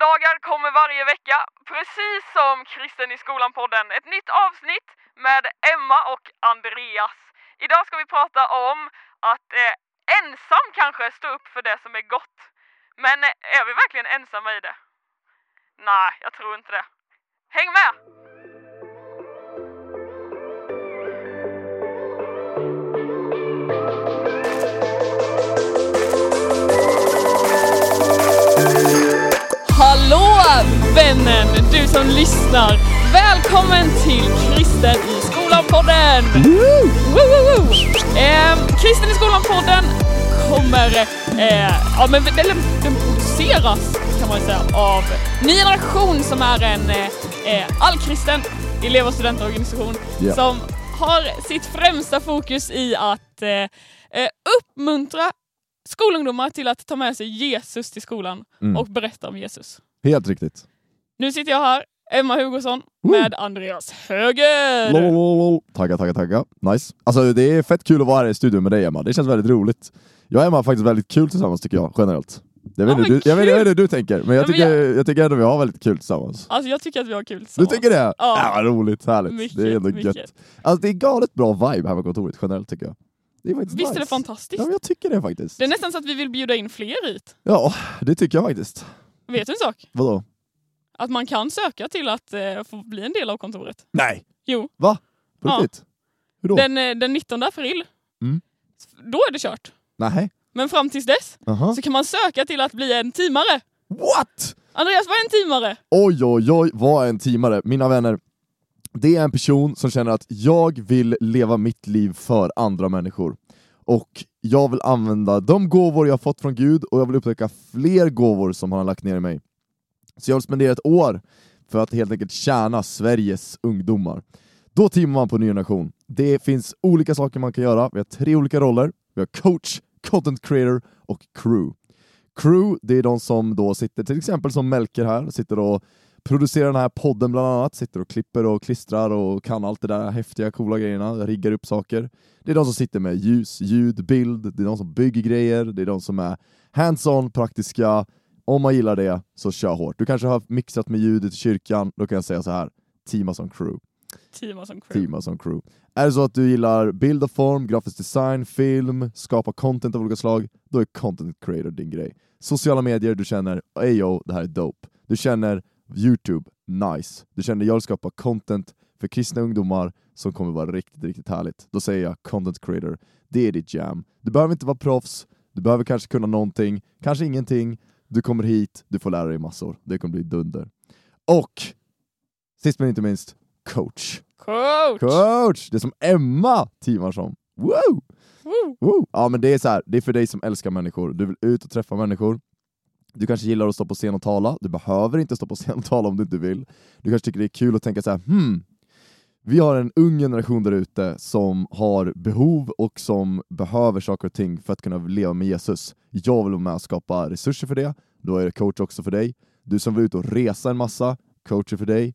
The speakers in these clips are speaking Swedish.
Måndagar kommer varje vecka, precis som Kristen i skolan-podden. Ett nytt avsnitt med Emma och Andreas. Idag ska vi prata om att eh, ensam kanske stå upp för det som är gott. Men eh, är vi verkligen ensamma i det? Nej, jag tror inte det. Häng med! Vännen, du som lyssnar! Välkommen till Kristen i skolan-podden! Eh, Kristen i skolan-podden kommer, eh, ja men den, den produceras kan man säga av Ny Generation som är en eh, allkristen elev och studentorganisation Ja. som har sitt främsta fokus i att eh, eh, uppmuntra skolungdomar till att ta med sig Jesus till skolan Mm. och berätta om Jesus. Helt riktigt. Nu sitter jag här, Emma Hugosson, med Andreas Höger. Lololol. Tagga, tagga, tagga. Nice. Alltså det är fett kul att vara här i studion med dig Emma, det känns väldigt roligt. Jag och Emma har faktiskt väldigt kul tillsammans tycker jag, generellt. Jag vet, Ja, du, jag vet, jag vet inte hur du tänker, men jag Ja, men tycker, jag... tycker ändå vi har väldigt kul tillsammans. Alltså jag tycker att vi har kul Du tillsammans. tycker det? Ja. vad roligt, härligt. Mycket, det är ändå mycket. gött. Alltså det är galet bra vibe här på kontoret generellt tycker jag. Det är Visst nice. är det fantastiskt? Ja, men jag tycker det faktiskt. Det är nästan så att vi vill bjuda in fler hit. Ja, det tycker jag faktiskt. Vet du en sak? Vadå? Att man kan söka till att eh, få bli en del av kontoret. Nej! Jo. Va? På Ja. riktigt? Hur då? Den, eh, den 19 april, Mm. då är det kört. Nej. Men fram tills dess Aha. så kan man söka till att bli en teamare. What? Andreas, vad är en teamare? Oj, oj, oj, vad är en teamare? Mina vänner, det är en person som känner att jag vill leva mitt liv för andra människor. Och jag vill använda de gåvor jag fått från Gud och jag vill upptäcka fler gåvor som han har lagt ner i mig. Så jag vill spendera ett år för att helt enkelt tjäna Sveriges ungdomar. Då teamar man på Ny Generation. Det finns olika saker man kan göra, vi har tre olika roller. Vi har coach, content creator och crew. Crew, det är de som då sitter, till exempel som Melker här, sitter och producerar den här podden bland annat, sitter och klipper och klistrar och kan allt det där häftiga, coola grejerna, riggar upp saker. Det är de som sitter med ljus, ljud, bild, det är de som bygger grejer, det är de som är hands-on, praktiska. Om man gillar det, så kör hårt. Du kanske har mixat med ljudet i kyrkan, då kan jag säga så här, teama som crew. Teama som crew. Teama som crew. Är det så att du gillar bild och form, grafisk design, film, skapa content av olika slag, då är content creator din grej. Sociala medier, du känner ayo, det här är dope. Du känner Youtube, nice. Du känner jag vill skapa content för kristna ungdomar som kommer vara riktigt, riktigt härligt. Då säger jag content creator, det är ditt jam. Du behöver inte vara proffs, du behöver kanske kunna någonting, kanske ingenting. Du kommer hit, du får lära dig massor. Det kommer bli dunder. Och sist men inte minst, coach. Coach! Coach! Det som Emma teamar som. Woo. Woo! Ja men det är så här, det är för dig som älskar människor, du vill ut och träffa människor. Du kanske gillar att stå på scen och tala, du behöver inte stå på scen och tala om du inte vill. Du kanske tycker det är kul att tänka så här, hmm, vi har en ung generation där ute som har behov och som behöver saker och ting för att kunna leva med Jesus. Jag vill vara med och skapa resurser för det, då är det coach också för dig. Du som vill ut och resa en massa, coach är för dig.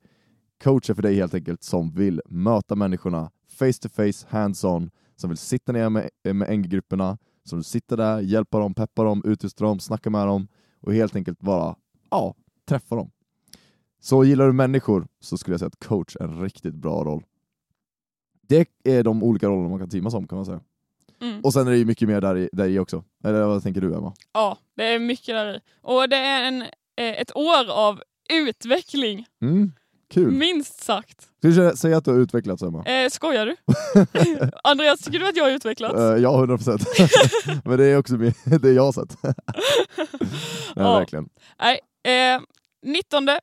Coach är för dig helt enkelt som vill möta människorna face to face, hands-on, som vill sitta ner med, med NG-grupperna, som vill sitta där, hjälpa dem, peppa dem, utrusta dem, snacka med dem och helt enkelt bara, ja, träffa dem. Så gillar du människor så skulle jag säga att coach är en riktigt bra roll. Det är de olika rollerna man kan teama som kan man säga. Mm. Och sen är det ju mycket mer där i, där i också. Eller vad tänker du Emma? Ja, det är mycket där i. Och det är en, eh, ett år av utveckling, Mm, kul. minst sagt. Ska du sä- säga att du har utvecklats Emma? Eh, skojar du? Andreas, tycker du att jag har utvecklats? Uh, ja, 100 procent. Men det är också det jag har sett. Nej, Ja. verkligen. Nej, eh, 19, ag-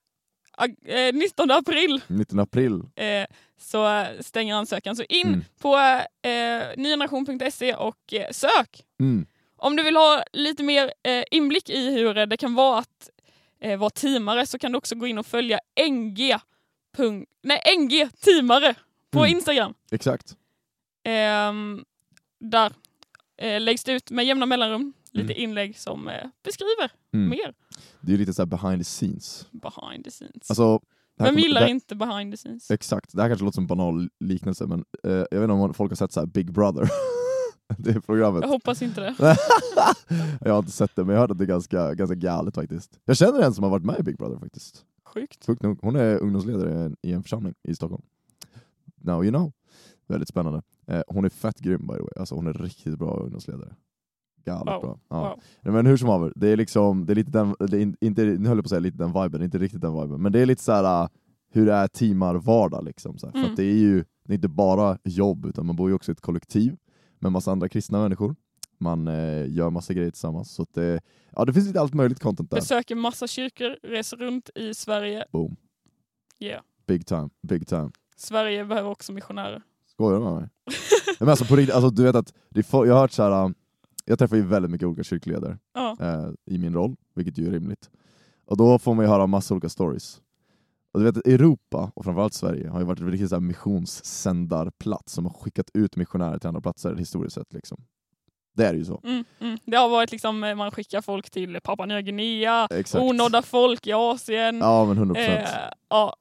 eh, 19 april 19 april. eh, så stänger ansökan. Så in Mm. på eh, nygeneration.se och eh, sök. Mm. Om du vill ha lite mer eh, inblick i hur det kan vara att eh, vara teamare så kan du också gå in och följa NG, nej, NG teamare på Mm. Instagram. Exakt. Ehm, där eh, läggs det ut med jämna mellanrum lite Mm. inlägg som eh, beskriver Mm. mer Det är ju lite så här behind the scenes. behind the scenes. Alltså, här Vem kommer- gillar det, inte behind the scenes? Exakt, det här kanske låter som en banal liknelse men eh, jag vet inte om folk har sett så här Big Brother. det programmet. Jag hoppas inte det. jag har inte sett det, men jag har hört att det är ganska, ganska galet faktiskt. Jag känner en som har varit med i Big Brother faktiskt. Sjukt. Sjukt nog. Hon är ungdomsledare i en, i en församling i Stockholm. Now you know. Väldigt spännande. Eh, hon är fett grym by the way. Alltså, hon är riktigt bra ungdomsledare. Galet Wow. bra. Ja. Wow. Men hur som haver, det är liksom, det är lite den, det är in- inte, nu höll jag på att säga lite den viben, inte riktigt den viben, men det är lite så här uh, hur det är teamar vardag liksom. Så här. För Mm. att det är ju det är inte bara jobb, utan man bor ju också i ett kollektiv med massa andra kristna människor. Man eh, gör massa grejer tillsammans. Så det, ja, det finns lite allt möjligt content där. Besöker massa kyrkor, reser runt i Sverige. Boom. Yeah. Big time, big time. Sverige behöver också missionärer. Skojar du med mig? Men alltså på alltså, du vet att, det jag har hört så här. Jag träffar ju väldigt mycket olika kyrkledare Ja. eh, i min roll, vilket ju är rimligt. Och då får man ju höra massa olika stories. Och du vet, Europa, och framförallt Sverige, har ju varit en här missionssändarplats som har skickat ut missionärer till andra platser historiskt sett. Liksom. Det är ju så. Mm, mm. Det har varit liksom, eh, man skickar folk till Papua Nya Guinea, Exakt. onådda folk i Asien. Ja men 100%. eh, ja,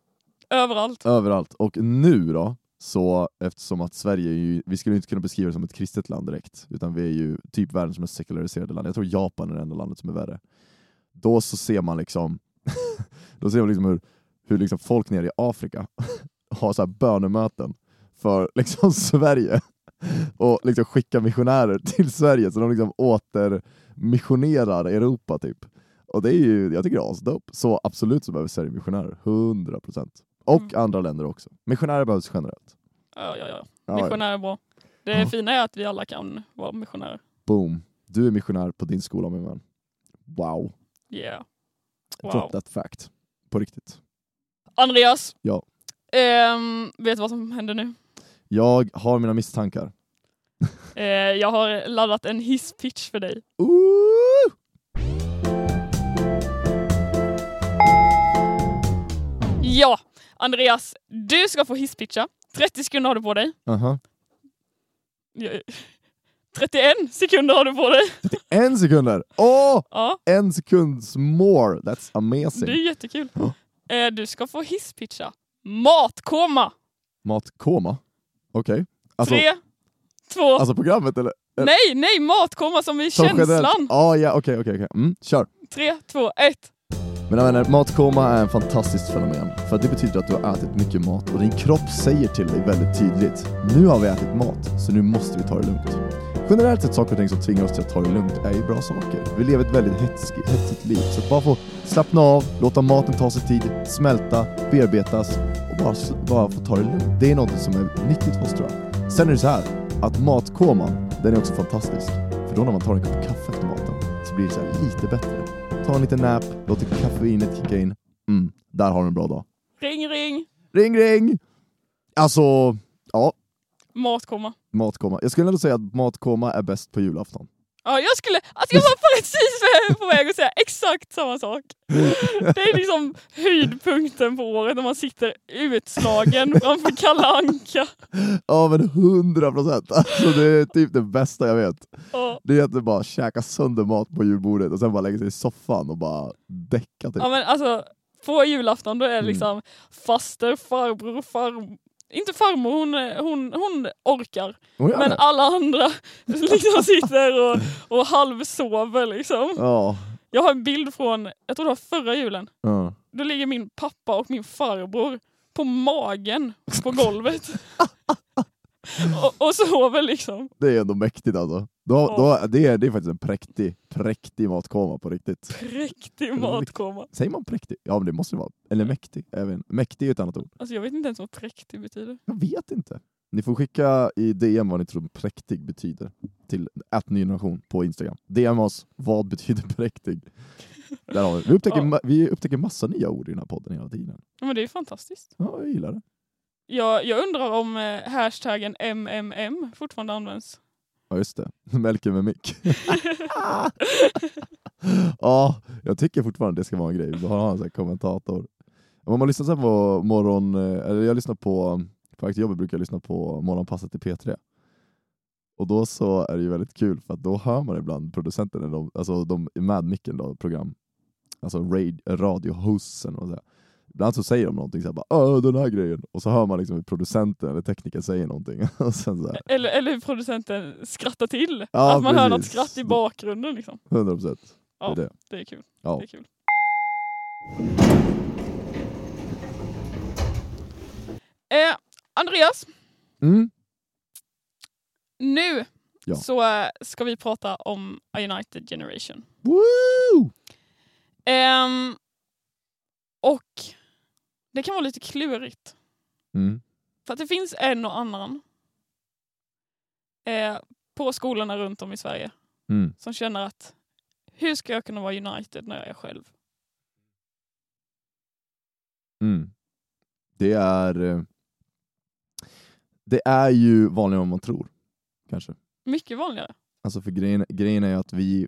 överallt. Överallt. Och nu då, så eftersom att Sverige är ju, vi skulle inte kunna beskriva det som ett kristet land direkt, utan vi är ju typ världens mest sekulariserade land. Jag tror Japan är det enda landet som är värre. Då så ser man liksom, då ser man liksom hur, hur liksom folk nere i Afrika har så här bönemöten för liksom Sverige och liksom skickar missionärer till Sverige så de liksom återmissionerar Europa typ. Och det är ju, jag tycker det är asdope. Så absolut så behöver Sverige missionärer, 100%. Och Mm. andra länder också. Missionärer behövs generellt. Ja, ja, ja. Ja, Missionär är bra. Det Ja. fina är att vi alla kan vara missionärer. Boom. Du är missionär på din skola min vän. Wow. Yeah. Drop Wow. that fact. På riktigt. Andreas. Ja. Ehm, vet du vad som händer nu? Jag har mina misstankar. Eh, jag har laddat en hisspitch för dig. Ooh! Ja, Andreas, du ska få hisspitcha. 30 sekunder har du på dig. Aha. Ja, 31 sekunder har du på dig. En sekunder! Åh! Ja, En sekunds more! That's amazing. det är jättekul. Eh, du ska få hisspitcha. Matkoma. Matkoma? Okej. Alltså, Tre, två, alltså programmet eller? nej, nej, matkoma som i Som känslan. Ja, ja, okej, okej, okej. Mm, kör. Tre, två, ett. Mina vänner, matkoma är en fantastiskt fenomen. För det betyder att du har ätit mycket mat och din kropp säger till dig väldigt tydligt Nu har vi ätit mat, så nu måste vi ta det lugnt. Generellt sett saker och ting som tvingar oss till att ta det lugnt är ju bra saker. Vi lever ett väldigt hetsigt liv, så att bara få slappna av, låta maten ta sig tid, smälta, bearbetas och bara, bara få ta det lugnt. Det är något som är nyttigt för oss tror jag. Sen är det så här att matkoman, den är också fantastisk. För då när man tar en kopp kaffe efter maten så blir det så här lite bättre. Ta en liten nap, låt kaffeinet kicka in. Mm, där har du en bra dag. Ring, ring. Ring ring! Alltså, ja, Matkoma. matkoma. Jag skulle ändå säga att matkoma är bäst på julafton. Ja, jag skulle, alltså jag var precis på väg att säga exakt samma sak. Det är liksom höjdpunkten på året när man sitter utslagen framför Kalle Anka. Ja men hundra procent! Alltså det är typ det bästa jag vet. Ja. Det är att du bara käka sönder mat på julbordet och sen bara lägga sig i soffan och bara däcka typ. ja men alltså, på julafton då är det Mm. liksom faster, farbror, farmor. Inte farmor, hon, hon, hon orkar. Hon gör Men alla andra liksom sitter och, och halvsover liksom. Ja. Jag har en bild från, jag tror det var förra julen. ja. Då ligger min pappa och min farbror på magen på golvet. och, och sover liksom. Det är ändå mäktigt alltså. Då, Ja. då, det, är, det är faktiskt en präktig, präktig matkoma på riktigt. Präktig matkoma. Säger man präktig? Ja men det måste det vara. Eller mäktig. Inte. mäktig är ett annat ord. Alltså jag vet inte ens vad präktig betyder. Jag vet inte. Ni får skicka i DM vad ni tror präktig betyder till generation på Instagram. DM oss, vad betyder präktig? Där har vi. Vi, upptäcker, Ja. vi upptäcker massa nya ord i den här podden hela tiden. Ja, Men det är fantastiskt. Ja, jag gillar det. Jag, jag undrar om eh, hashtaggen MMM fortfarande används. Ja just det, Melker med mick. ja, jag tycker fortfarande det ska vara en grej. Vi har en sån här kommentator. Om man lyssnar så här på morgon, eh, eller jag lyssnar på, på väg till jobbet brukar jag lyssna på morgonpasset i P3. Och då så är det ju väldigt kul för att då hör man ibland producenten, de, alltså de med micken då, program, alltså radio, radiohosten radio. Ibland så säger de någonting såhär bara Åh, den här grejen, och så hör man liksom hur producenten eller teknikern säger någonting. och sen så Eller, eller hur producenten skrattar till. Ja, att man hör något precis. skratt i bakgrunden. Liksom. 100% Ja, det är det. det är kul. Ja. Det är kul. Eh, Andreas, Mm. nu Ja. så eh, ska vi prata om A United Generation. Woo! Ehm, och det kan vara lite klurigt. Mm. För att det finns en och annan eh, på skolorna runt om i Sverige Mm. som känner att hur ska jag kunna vara United när jag är själv? Mm. Det är eh, Det är ju vanligare än man tror, kanske. Mycket vanligare. Alltså för grejen, grejen är att vi,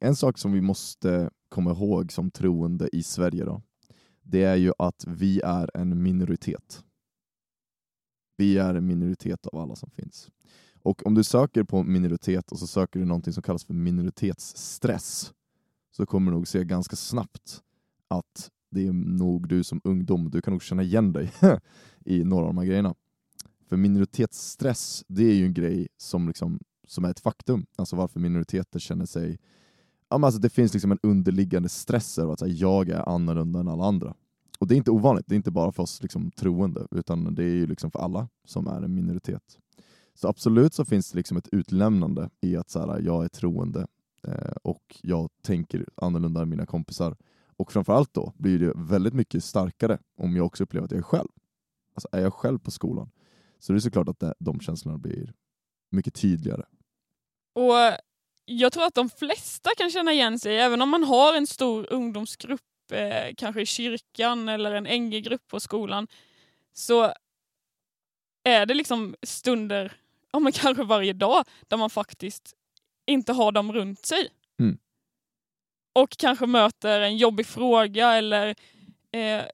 en sak som vi måste komma ihåg som troende i Sverige då, det är ju att vi är en minoritet. Vi är en minoritet av alla som finns. Och om du söker på minoritet och så söker du någonting som kallas för minoritetsstress, så kommer du nog se ganska snabbt att det är nog du som ungdom, du kan nog känna igen dig i några av de här grejerna. För minoritetsstress, det är ju en grej som, liksom, som är ett faktum. Alltså varför minoriteter känner sig... Ja, men alltså det finns liksom en underliggande stress över att här, jag är annorlunda än alla andra. Och det är inte ovanligt, det är inte bara för oss liksom, troende, utan det är ju liksom för alla som är en minoritet. Så absolut så finns det liksom ett utlämnande i att så här, jag är troende eh, och jag tänker annorlunda än mina kompisar. Och framförallt då blir det väldigt mycket starkare om jag också upplever att jag är själv. Alltså är jag själv på skolan så det är såklart att det, de känslorna blir mycket tydligare. Och jag tror att de flesta kan känna igen sig, även om man har en stor ungdomsgrupp, eh, kanske i kyrkan eller en NG-grupp på skolan, så är det liksom stunder, ja men kanske varje dag, där man faktiskt inte har dem runt sig. Mm. Och kanske möter en jobbig fråga eller eh,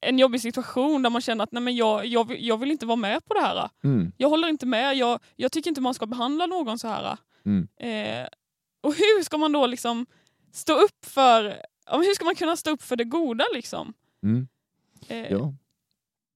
en jobbig situation där man känner att nej men jag, jag, vill- jag vill inte vara med på det här. Mm. Jag håller inte med, jag, jag tycker inte man ska behandla någon så här. Mm. Eh, och hur ska man då liksom stå upp för, hur ska man kunna stå upp för det goda liksom? Mm. Eh, Ja.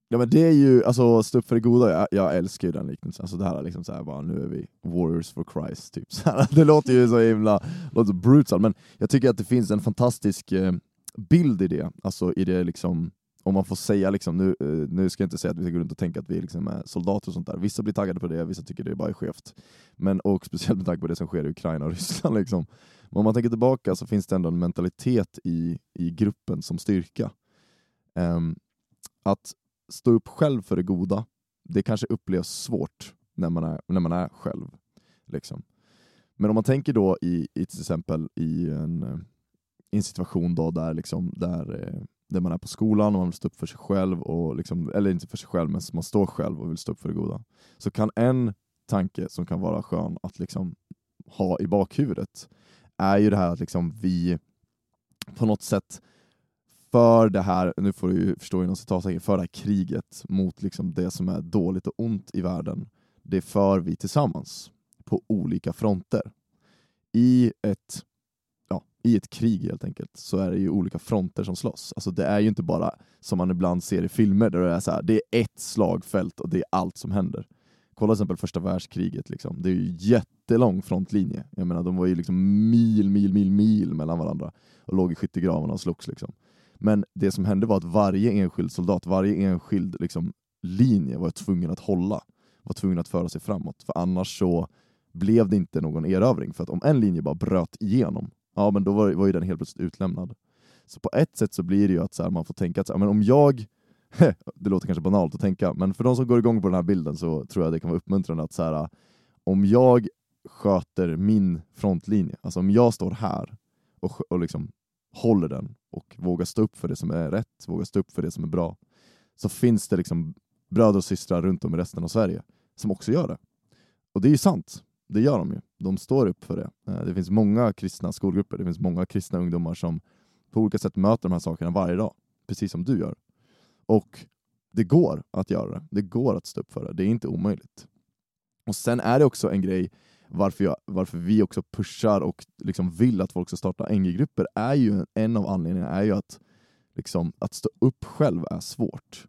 Ja men det är ju, alltså stå upp för det goda, jag, jag älskar ju den liknelsen. Alltså det här är liksom såhär bara, nu är vi warriors for Christ, typ. Så här, det låter ju så himla, låter så brutal, men jag tycker att det finns en fantastisk eh, bild i det. Alltså i det liksom, om man får säga liksom, nu, eh, nu ska jag inte säga att vi ska gå runt och tänka att vi liksom är soldater och sånt där. Vissa blir taggade på det, vissa tycker det bara är skevt. Men, och speciellt med tanke på det som sker i Ukraina och Ryssland. Liksom. Men om man tänker tillbaka så finns det ändå en mentalitet i, i gruppen som styrka. Um, att stå upp själv för det goda, det kanske upplevs svårt när man är, när man är själv. Liksom. Men om man tänker då i, i till exempel i en, eh, i en situation då där, liksom, där, eh, där man är på skolan och man vill stå upp för sig själv, och liksom, eller inte för sig själv, men man står själv och vill stå upp för det goda. Så kan en tanke som kan vara skön att liksom ha i bakhuvudet är ju det här att liksom vi på något sätt för det här, nu får du ju förstå inom citattecken, för det här kriget mot liksom det som är dåligt och ont i världen, det för vi tillsammans på olika fronter. I ett, i ett krig helt enkelt så är det ju olika fronter som slåss. Alltså det är ju inte bara som man ibland ser i filmer där det är så här, det är ett slagfält och det är allt som händer. Kolla till exempel första världskriget, liksom. det är ju jättelång frontlinje. Jag menar, de var ju liksom mil, mil, mil, mil mellan varandra och låg i skyttegravarna och slogs. Liksom. Men det som hände var att varje enskild soldat, varje enskild liksom, linje var tvungen att hålla, var tvungen att föra sig framåt. För annars så blev det inte någon erövring. För att om en linje bara bröt igenom, ja men då var, var ju den helt plötsligt utlämnad. Så på ett sätt så blir det ju att så här, man får tänka att så här, men om jag, det låter kanske banalt att tänka, men för de som går igång på den här bilden så tror jag det kan vara uppmuntrande att så här, om jag sköter min frontlinje, alltså om jag står här och, och liksom håller den och vågar stå upp för det som är rätt, vågar stå upp för det som är bra, så finns det liksom bröder och systrar runt om i resten av Sverige som också gör det. Och det är ju sant, det gör de ju. De står upp för det. Eh, det finns många kristna skolgrupper, det finns många kristna ungdomar som på olika sätt möter de här sakerna varje dag, precis som du gör. Och det går att göra det, det går att stå upp för det, det är inte omöjligt. Och sen är det också en grej varför, jag, varför vi också pushar och liksom vill att folk ska starta NG-grupper är ju en av anledningarna är ju att liksom, att stå upp själv är svårt.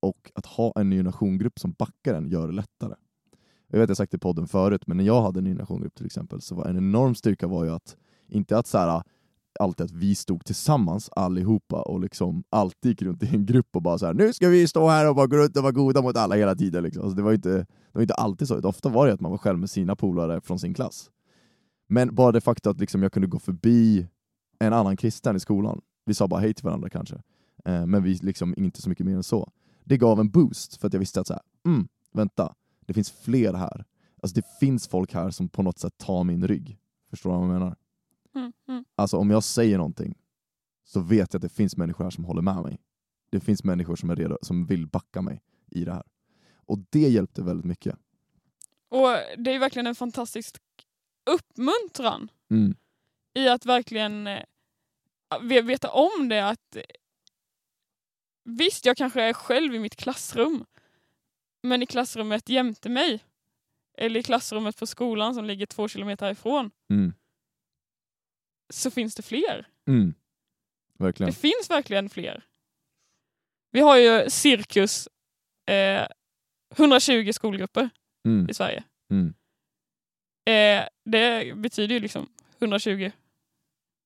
Och att ha en ny generationgrupp som backar en gör det lättare. Jag vet att jag sagt det i podden förut, men när jag hade en ny generationgrupp till exempel, så var en enorm styrka var ju att, inte att så här, alltid att vi stod tillsammans allihopa och liksom alltid gick runt i en grupp och bara så här, nu ska vi stå här och bara gå runt och vara goda mot alla hela tiden. Liksom. Alltså det, var inte, det var inte alltid så, ofta var det att man var själv med sina polare från sin klass. Men bara det faktum att liksom jag kunde gå förbi en annan kristen i skolan, vi sa bara hej till varandra kanske, eh, men vi liksom inte så mycket mer än så. Det gav en boost för att jag visste att så här, mm, vänta, det finns fler här. Alltså det finns folk här som på något sätt tar min rygg. Förstår du vad jag menar? Mm, mm. Alltså om jag säger någonting så vet jag att det finns människor här som håller med mig. Det finns människor som är redo, som vill backa mig i det här. Och det hjälpte väldigt mycket. Och det är verkligen en fantastisk uppmuntran Mm. i att verkligen eh, ve- veta om det att eh, visst, jag kanske är själv i mitt klassrum, men i klassrummet jämte mig, eller i klassrummet på skolan som ligger två kilometer härifrån, Mm. så finns det fler. Mm. Verkligen. Det finns verkligen fler. Vi har ju cirkus eh, 120 skolgrupper Mm. i Sverige. Mm. Eh, det betyder ju liksom 120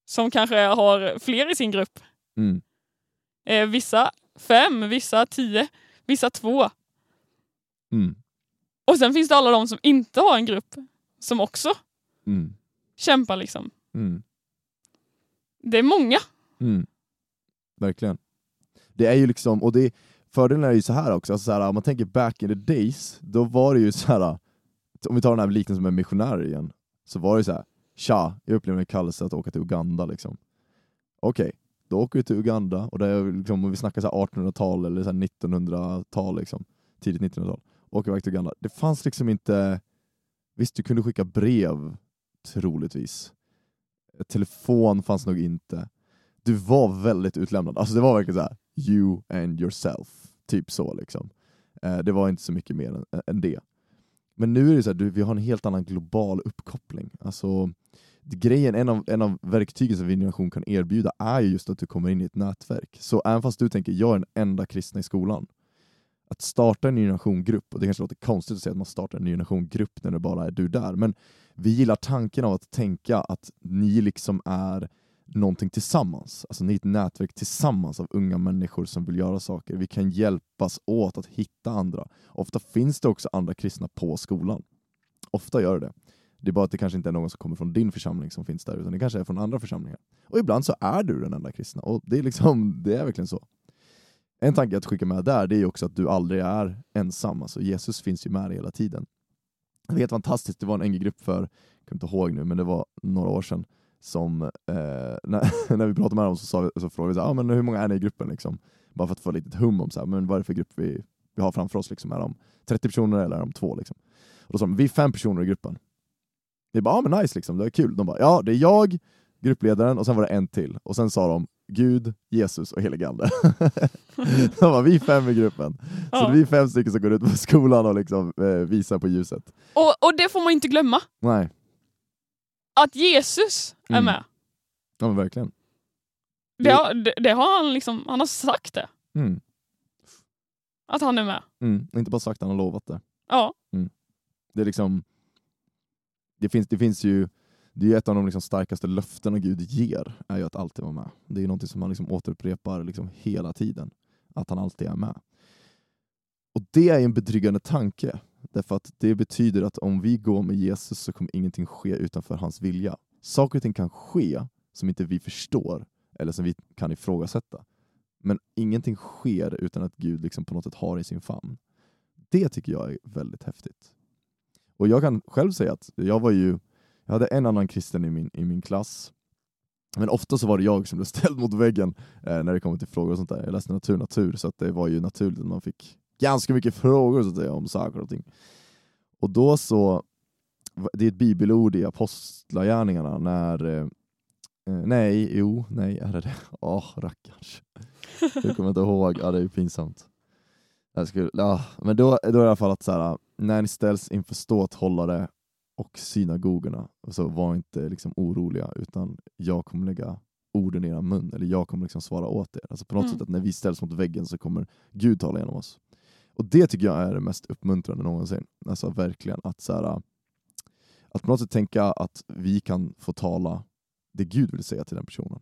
som kanske har fler i sin grupp. Mm. Eh, vissa fem, vissa tio, vissa två. Mm. Och sen finns det alla de som inte har en grupp som också Mm. kämpar liksom. Mm. Det är många. Mm. Verkligen. Det är ju liksom, och det, fördelen är ju så här också, alltså så här, om man tänker back in the days, då var det ju så här. om vi tar den här liknelsen med missionärer igen, så var det så här, tja, jag upplevde en kallelse att åka till Uganda liksom. Okej, då åker vi till Uganda, och det är liksom, om vi snackar så här 1800-tal eller så här 1900-tal, liksom, tidigt 1900-tal, åka iväg till Uganda. Det fanns liksom inte, visst du kunde skicka brev, troligtvis. Telefon fanns nog inte du var väldigt utlämnad. Alltså det var verkligen så här, you and yourself. Typ så liksom. Eh, det var inte så mycket mer än, än det. Men nu är det så här, du, vi har en helt annan global uppkoppling. Alltså, grejen, en av, en av verktygen som Din Generation kan erbjuda är just att du kommer in i ett nätverk. Så även fast du tänker, jag är den enda kristna i skolan. Att starta en ny generation-grupp, och det kanske låter konstigt att säga att man startar en ny generation-grupp när det bara är du där, men vi gillar tanken av att tänka att ni liksom är någonting tillsammans. Alltså ni är ett nätverk tillsammans av unga människor som vill göra saker. Vi kan hjälpas åt att hitta andra. Ofta finns det också andra kristna på skolan. Ofta gör det. Det är bara att det kanske inte är någon som kommer från din församling som finns där, utan det kanske är från andra församlingar. Och ibland så är du den enda kristna, och det är, liksom, det är verkligen så. En tanke att skicka med där, det är också att du aldrig är ensam. Alltså Jesus finns ju med dig hela tiden. Det är helt fantastiskt, det var en NG-grupp för, jag kommer inte ihåg nu, men det var några år sedan, som, eh, när, när vi pratade med dem så, sa vi, så frågade vi så här, ah, men hur många är ni i gruppen? Liksom? Bara för att få lite hum om så här, men vad är det för grupp vi, vi har framför oss. Liksom. Är de 30 personer eller är de två? Liksom? Och då sa de, vi är fem personer i gruppen. Vi bara, ja ah, men nice, liksom. det är kul. De bara, ja det är jag, gruppledaren och sen var det en till. Och sen sa de, Gud, Jesus och helige Ande. de bara, vi är fem i gruppen. Så Ja. det är vi fem stycken som går ut på skolan och liksom, eh, visar på ljuset. Och, och det får man inte glömma. Nej, Att Jesus är Mm. med. ja men verkligen. Det har, det, det har han liksom, han har sagt det. Mm. Att han är med. Mm. Inte bara sagt, han har lovat det. Ja. Det är liksom det finns, det finns ju det är ju ett av de liksom starkaste löftena Gud ger, är ju att alltid vara med. Det är ju någonting som han liksom återupprepar liksom hela tiden, att han alltid är med. Och det är en betryggande tanke, därför att det betyder att om vi går med Jesus så kommer ingenting ske utanför hans vilja. Saker och ting kan ske som inte vi förstår, eller som vi kan ifrågasätta. Men ingenting sker utan att Gud liksom på något sätt har i sin famn. Det tycker jag är väldigt häftigt. Och jag kan själv säga att jag var ju, jag hade en annan kristen i min, i min klass, men ofta så var det jag som blev ställd mot väggen eh, när det kommer till frågor och sånt där. Jag läste natur, natur, så att det var ju naturligt att man fick ganska mycket frågor så att säga, om saker och ting. Och då så, det är ett bibelord i Apostlagärningarna när, eh, eh, nej, jo, nej, är det det? Åh, rackars. Jag kommer inte ihåg, ja det är ju pinsamt. Jag skulle, ja, men då, då är det i alla fall att så här, när ni ställs inför ståthållare och synagogorna, så var inte liksom oroliga, utan jag kommer lägga orden i er mun, eller jag kommer liksom svara åt er. Alltså på något Mm. sätt att när vi ställs mot väggen så kommer Gud tala genom oss. Och det tycker jag är det mest uppmuntrande någonsin. Alltså verkligen att så här, att på något sätt tänka att vi kan få tala det Gud vill säga till den personen.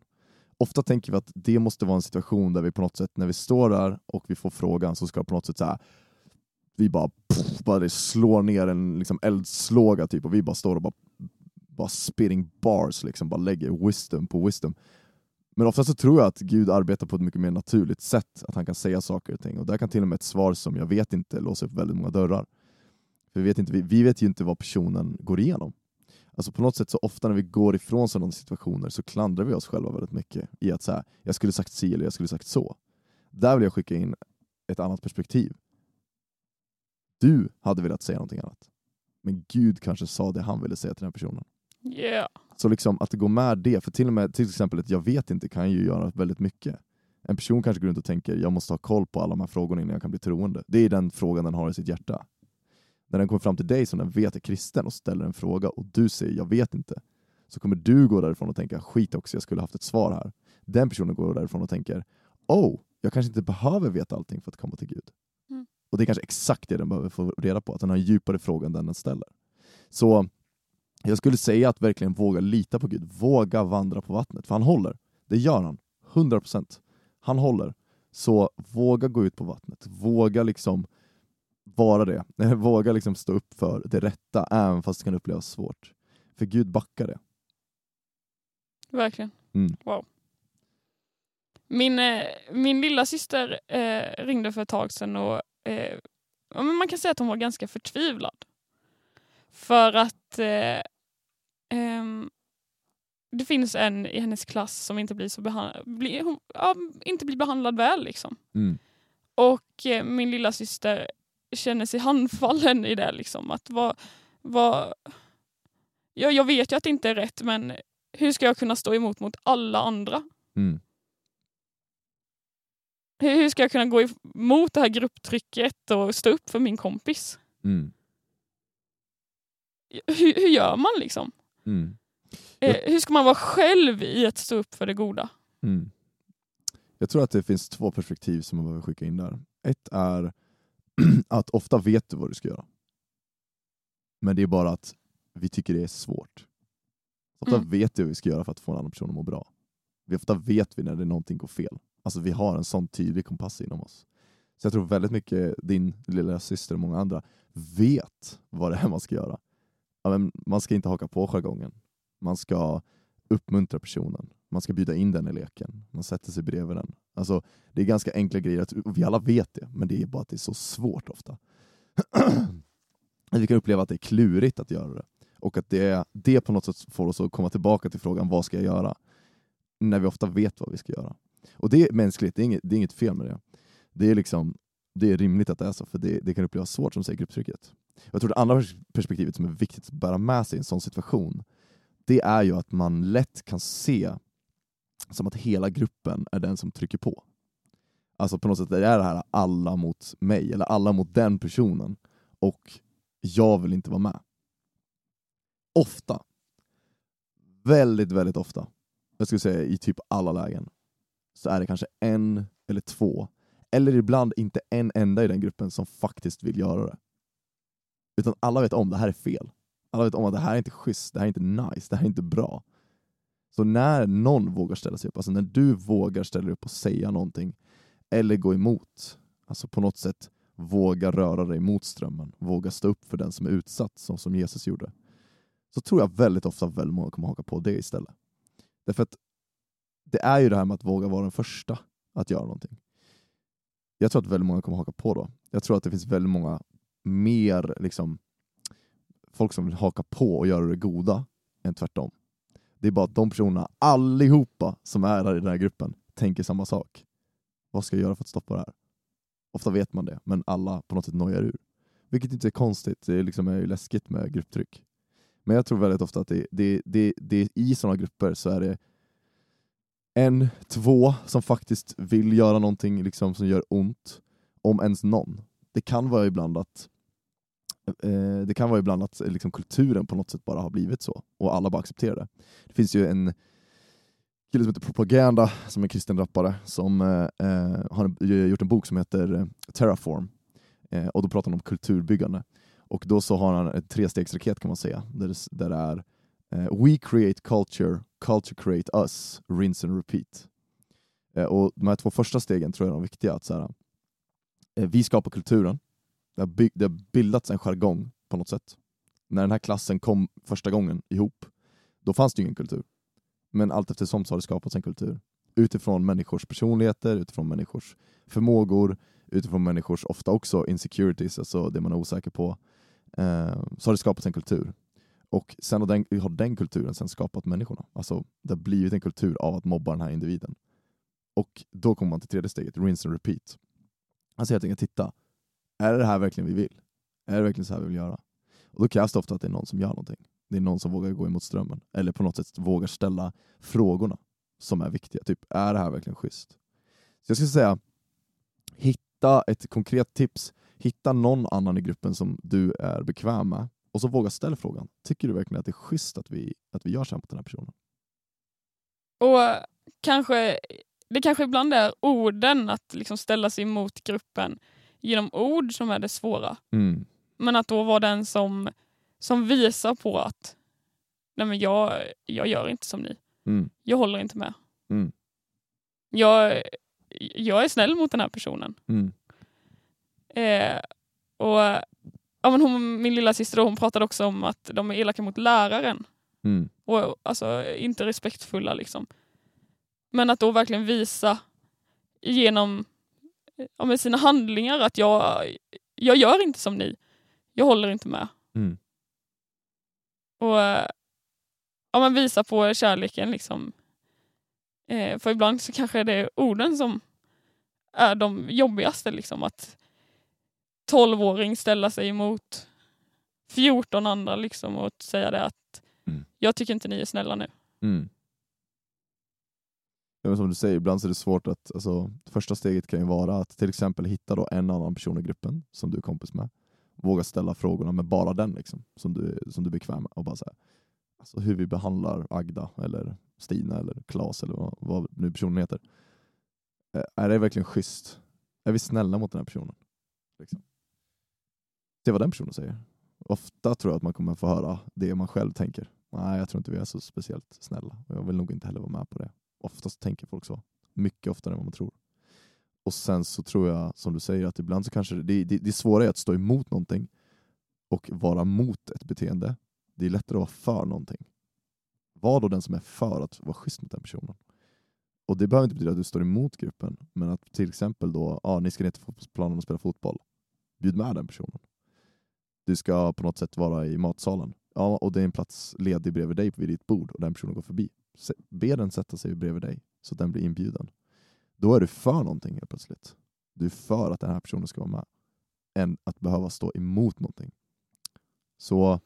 Ofta tänker vi att det måste vara en situation där vi på något sätt, när vi står där och vi får frågan så ska på något sätt så här, vi bara, pff, bara det slår ner en liksom eldslåga typ och vi bara står och bara, bara spitting bars, liksom, bara lägger wisdom på wisdom. Men ofta så tror jag att Gud arbetar på ett mycket mer naturligt sätt, att han kan säga saker och ting. Och där kan till och med ett svar som jag vet inte låsa upp väldigt många dörrar. För vi vet, inte, vi, vi vet ju inte vad personen går igenom. Alltså på något sätt så ofta när vi går ifrån sådana situationer så klandrar vi oss själva väldigt mycket i att så här, jag skulle sagt si eller jag skulle sagt så. Där vill jag skicka in ett annat perspektiv. Du hade velat säga någonting annat. Men Gud kanske sa det han ville säga till den personen. Yeah. Så liksom att gå med det, för till och med till exempel ett jag vet inte kan ju göra väldigt mycket. En person kanske går runt och tänker jag måste ha koll på alla de här frågorna innan jag kan bli troende. Det är den frågan den har i sitt hjärta. När den kommer fram till dig som den vet är kristen och ställer en fråga och du säger jag vet inte, så kommer du gå därifrån och tänka skit också, jag skulle haft ett svar här. Den personen går därifrån och tänker oh, jag kanske inte behöver veta allting för att komma till Gud. Och det är kanske exakt det den behöver få reda på, att den har en djupare fråga än den den ställer. Så jag skulle säga att verkligen våga lita på Gud, våga vandra på vattnet, för han håller. Det gör han, 100%. Han håller. Så våga gå ut på vattnet, våga liksom vara det. Våga liksom stå upp för det rätta, även fast det kan upplevas svårt. För Gud backar det. Verkligen. Mm. Wow. Min, eh, min lilla syster eh, ringde för ett tag sedan och eh, man kan säga att hon var ganska förtvivlad. För att eh, ehm, det finns en i hennes klass som inte blir, så behandlad, blir, hon, ja, inte blir behandlad väl. Liksom. Mm. Och eh, min lilla syster känner sig handfallen i det. Liksom. Att vad, vad, ja, jag vet ju att det inte är rätt men hur ska jag kunna stå emot mot alla andra? Mm. Hur, hur ska jag kunna gå emot det här grupptrycket och stå upp för min kompis? Mm. Hur, hur gör man liksom? Mm. Eh, hur ska man vara själv i att stå upp för det goda? Mm. Jag tror att det finns två perspektiv som man behöver skicka in där. Ett är att ofta vet du vad du ska göra. Men det är bara att vi tycker det är svårt. Ofta Mm. vet vi vad vi ska göra för att få en annan person att må bra. Vi ofta vet vi när det någonting går fel. Alltså vi har en sån tydlig kompass inom oss. Så jag tror väldigt mycket din lilla syster och många andra vet vad det är man ska göra. Man ska inte haka på jargongen. Man ska uppmuntra personen. Man ska bjuda in den i leken. Man sätter sig bredvid den. Alltså, det är ganska enkla grejer, och vi alla vet det, men det är bara att det är så svårt ofta. vi kan uppleva att det är klurigt att göra det. Och att det, det på något sätt får oss att komma tillbaka till frågan, vad ska jag göra? När vi ofta vet vad vi ska göra. Och det är mänskligt, det är inget, det är inget fel med det. Det är, liksom, det är rimligt att det är så, för det, det kan upplevas svårt som säger grupptrycket. Jag tror det andra perspektivet som är viktigt att bära med sig i en sån situation, det är ju att man lätt kan se som att hela gruppen är den som trycker på. Alltså på något sätt det är det här alla mot mig, eller alla mot den personen, och jag vill inte vara med. Ofta, väldigt, väldigt ofta, jag skulle säga i typ alla lägen, så är det kanske en eller två, eller ibland inte en enda i den gruppen som faktiskt vill göra det. Utan alla vet om det här är fel. Alla vet om att det här är inte schysst, det här är inte nice, det här är inte bra. Så när någon vågar ställa sig upp, alltså när du vågar ställa dig upp och säga någonting, eller gå emot, alltså på något sätt våga röra dig mot strömmen, våga stå upp för den som är utsatt, så som Jesus gjorde, så tror jag väldigt ofta väldigt många kommer haka på det istället. Därför att det är ju det här med att våga vara den första att göra någonting. Jag tror att väldigt många kommer haka på då. Jag tror att det finns väldigt många mer liksom, folk som vill haka på och göra det goda än tvärtom. Det är bara att de personerna, allihopa som är här i den här gruppen, tänker samma sak. Vad ska jag göra för att stoppa det här? Ofta vet man det, men alla på något sätt nojar ur. Vilket inte är konstigt, det är, liksom, är ju läskigt med grupptryck. Men jag tror väldigt ofta att det, det, det, det i sådana grupper så är det en, två som faktiskt vill göra någonting liksom, som gör ont, om ens någon. Det kan vara ibland att eh, det kan vara ibland att eh, liksom, kulturen på något sätt bara har blivit så, och alla bara accepterar det. Det finns ju en kille som heter Propaganda, som är kristen rappare, som eh, eh har gjort en bok som heter eh, Terraform. Eh, och då pratar han om kulturbyggande. Och då så har han en trestegsraket kan man säga, där det, där det är Eh, we create culture, culture create us, rinse and repeat. Eh, och de här två första stegen tror jag är de viktiga. Att så här, eh, vi skapar kulturen, det har, det har bildats en jargong på något sätt. När den här klassen kom första gången ihop, då fanns det ingen kultur. Men allt eftersom så har det skapats en kultur. Utifrån människors personligheter, utifrån människors förmågor, utifrån människors ofta också insecurities, alltså det man är osäker på, eh, så har det skapats en kultur. Och sen har den, har den kulturen sen skapat människorna. Alltså det har blivit en kultur av att mobba den här individen. Och då kommer man till tredje steget, rinse and repeat. Alltså helt enkelt titta, är det det här verkligen vi vill? Är det verkligen så här vi vill göra? Och då krävs det ofta att det är någon som gör någonting. Det är någon som vågar gå emot strömmen. Eller på något sätt vågar ställa frågorna som är viktiga. Typ, är det här verkligen schysst? Så jag skulle säga, hitta ett konkret tips. Hitta någon annan i gruppen som du är bekväm med. Och så våga ställa frågan. Tycker du verkligen att det är schysst att vi, att vi gör så här mot den här personen? Och kanske, det kanske ibland är orden, att liksom ställa sig emot gruppen genom ord som är det svåra. Mm. Men att då vara den som, som visar på att nej men jag, jag gör inte som ni. Mm. Jag håller inte med. Mm. Jag, jag är snäll mot den här personen. Mm. Eh, och ja, men hon, Min lilla syster hon pratade också om att de är elaka mot läraren. Mm. Och alltså inte respektfulla liksom. Men att då verkligen visa genom ja, med sina handlingar att jag, jag gör inte som ni. Jag håller inte med. Mm. Och ja, men visa på kärleken. liksom. Eh, för ibland så kanske det är orden som är de jobbigaste. Liksom, att 12-åring ställa sig emot 14 andra liksom, och säga det att mm. jag tycker inte ni är snälla nu. Mm. Ja, som du säger, ibland så är det svårt att, alltså, första steget kan ju vara att till exempel hitta då en annan person i gruppen som du är kompis med. Våga ställa frågorna med bara den liksom, som, du, som du är bekväm med. Och bara så här, alltså hur vi behandlar Agda, eller Stina, eller Klas eller vad, vad nu personen heter. Är det verkligen schysst? Är vi snälla mot den här personen? Liksom. Se vad den personen säger. Ofta tror jag att man kommer få höra det man själv tänker. Nej, jag tror inte vi är så speciellt snälla. Jag vill nog inte heller vara med på det. Oftast tänker folk så. Mycket oftare än vad man tror. Och sen så tror jag, som du säger, att ibland så kanske det, det, det svåra är att stå emot någonting och vara mot ett beteende. Det är lättare att vara för någonting. Var då den som är för att vara schysst mot den personen. Och det behöver inte betyda att du står emot gruppen, men att till exempel då, ja, ni ska ner till fotbollsplanen och spela fotboll. Bjud med den personen. Du ska på något sätt vara i matsalen. Ja, och det är en plats ledig bredvid dig vid ditt bord och den personen går förbi. Be den sätta sig bredvid dig så att den blir inbjuden. Då är du för någonting helt plötsligt. Du är för att den här personen ska vara med. Än att behöva stå emot någonting. Så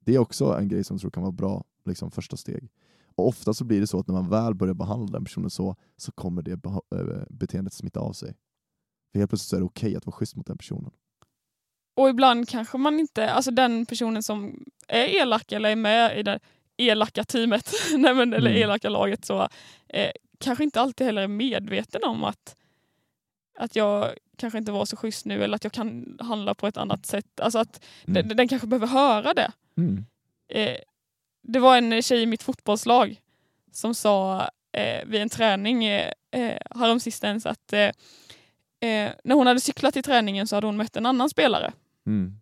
det är också en grej som jag tror kan vara bra, liksom första steg. Och ofta så blir det så att när man väl börjar behandla den personen så, så kommer det eh, beteendet smitta av sig. För helt plötsligt så är det okej okay att vara schysst mot den personen. Och ibland kanske man inte, alltså den personen som är elak eller är med i det elaka teamet, nej men, eller mm. elaka laget, så eh, kanske inte alltid heller är medveten om att, att jag kanske inte var så schysst nu eller att jag kan handla på ett annat sätt. Alltså att mm. den, den, kanske behöver höra det. Mm. Eh, det var en tjej i mitt fotbollslag som sa eh, vid en träning eh, eh häromsistens att eh, eh, när hon hade cyklat till träningen så hade hon mött en annan spelare. Mm.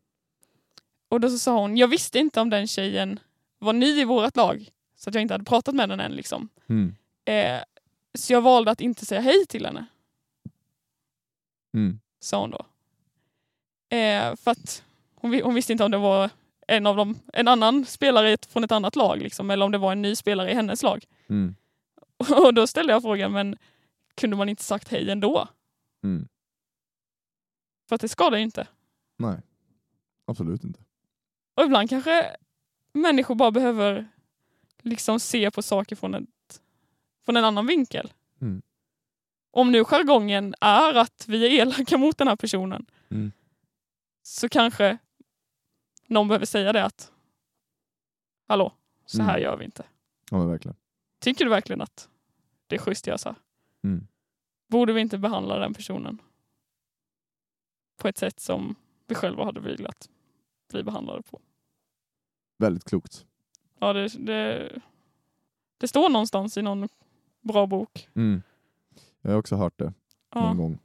Och då så sa hon, jag visste inte om den tjejen var ny i vårt lag, så att jag inte hade pratat med den än. Liksom. Mm. Eh, så jag valde att inte säga hej till henne. Mm. Sa hon då. Eh, för att hon, hon, visste inte om det var en, av dem, en annan spelare från ett annat lag, liksom, eller om det var en ny spelare i hennes lag. Mm. Och då ställde jag frågan, men kunde man inte sagt hej ändå? Mm. För att det skadar ju inte. Nej, absolut inte. Och ibland kanske människor bara behöver liksom se på saker från, ett, från en annan vinkel. Mm. Om nu jargongen är att vi är elaka mot den här personen mm. så kanske någon behöver säga det att hallå, så här mm. gör vi inte. Ja verkligen. Tycker du verkligen att det är schysst jag sa? Mm. Borde vi inte behandla den personen på ett sätt som vi själva hade velat bli behandlade på? Väldigt klokt. Ja, det, det, det står någonstans i någon bra bok. Mm. Jag har också hört det Ja, någon gång.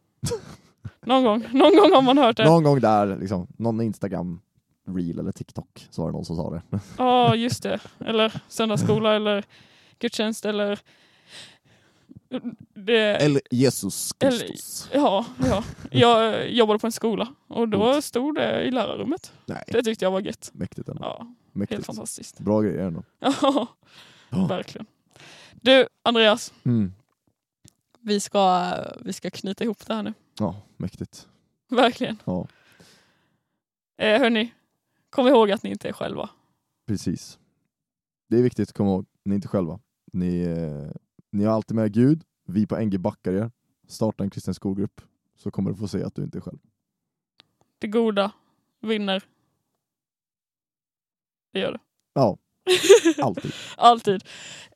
någon gång. Någon gång har man hört det. Någon gång där, liksom, någon Instagram reel eller TikTok, så var det någon som sa det. Ja, just det. Eller söndagsskola eller gudstjänst eller... Det, Eller Jesus Kristus. ja, ja. Jag jobbade på en skola och då stod det i lärarrummet. Nej, Det tyckte jag var gött. mäktigt ändå. Ja, helt mäktigt. fantastiskt. Bra grejer ändå. Ja. verkligen. Du, Andreas. Mm. Vi ska, vi ska knyta ihop det här nu. Ja, mäktigt. Verkligen. Ja, Eh, hörni, kom ihåg att ni inte är själva. precis. Det är viktigt att komma ihåg, ni är inte själva. Ni, eh, ni har alltid med Gud, vi på NG backar er. Starta en kristen skolgrupp, så kommer du få se att du inte är själv. Det goda vinner. Det gör det. Ja, alltid. Alltid.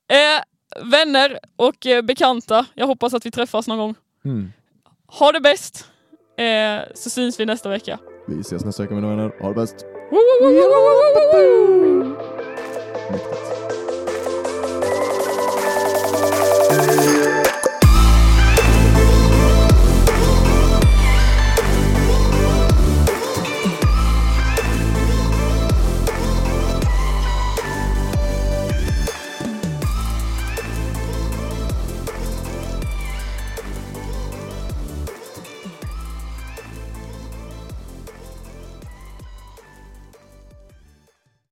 Eh, vänner och eh, bekanta, jag hoppas att vi träffas någon gång. Mm. Ha det bäst, eh, så syns vi nästa vecka. Vi ses nästa vecka mina vänner, ha det bäst!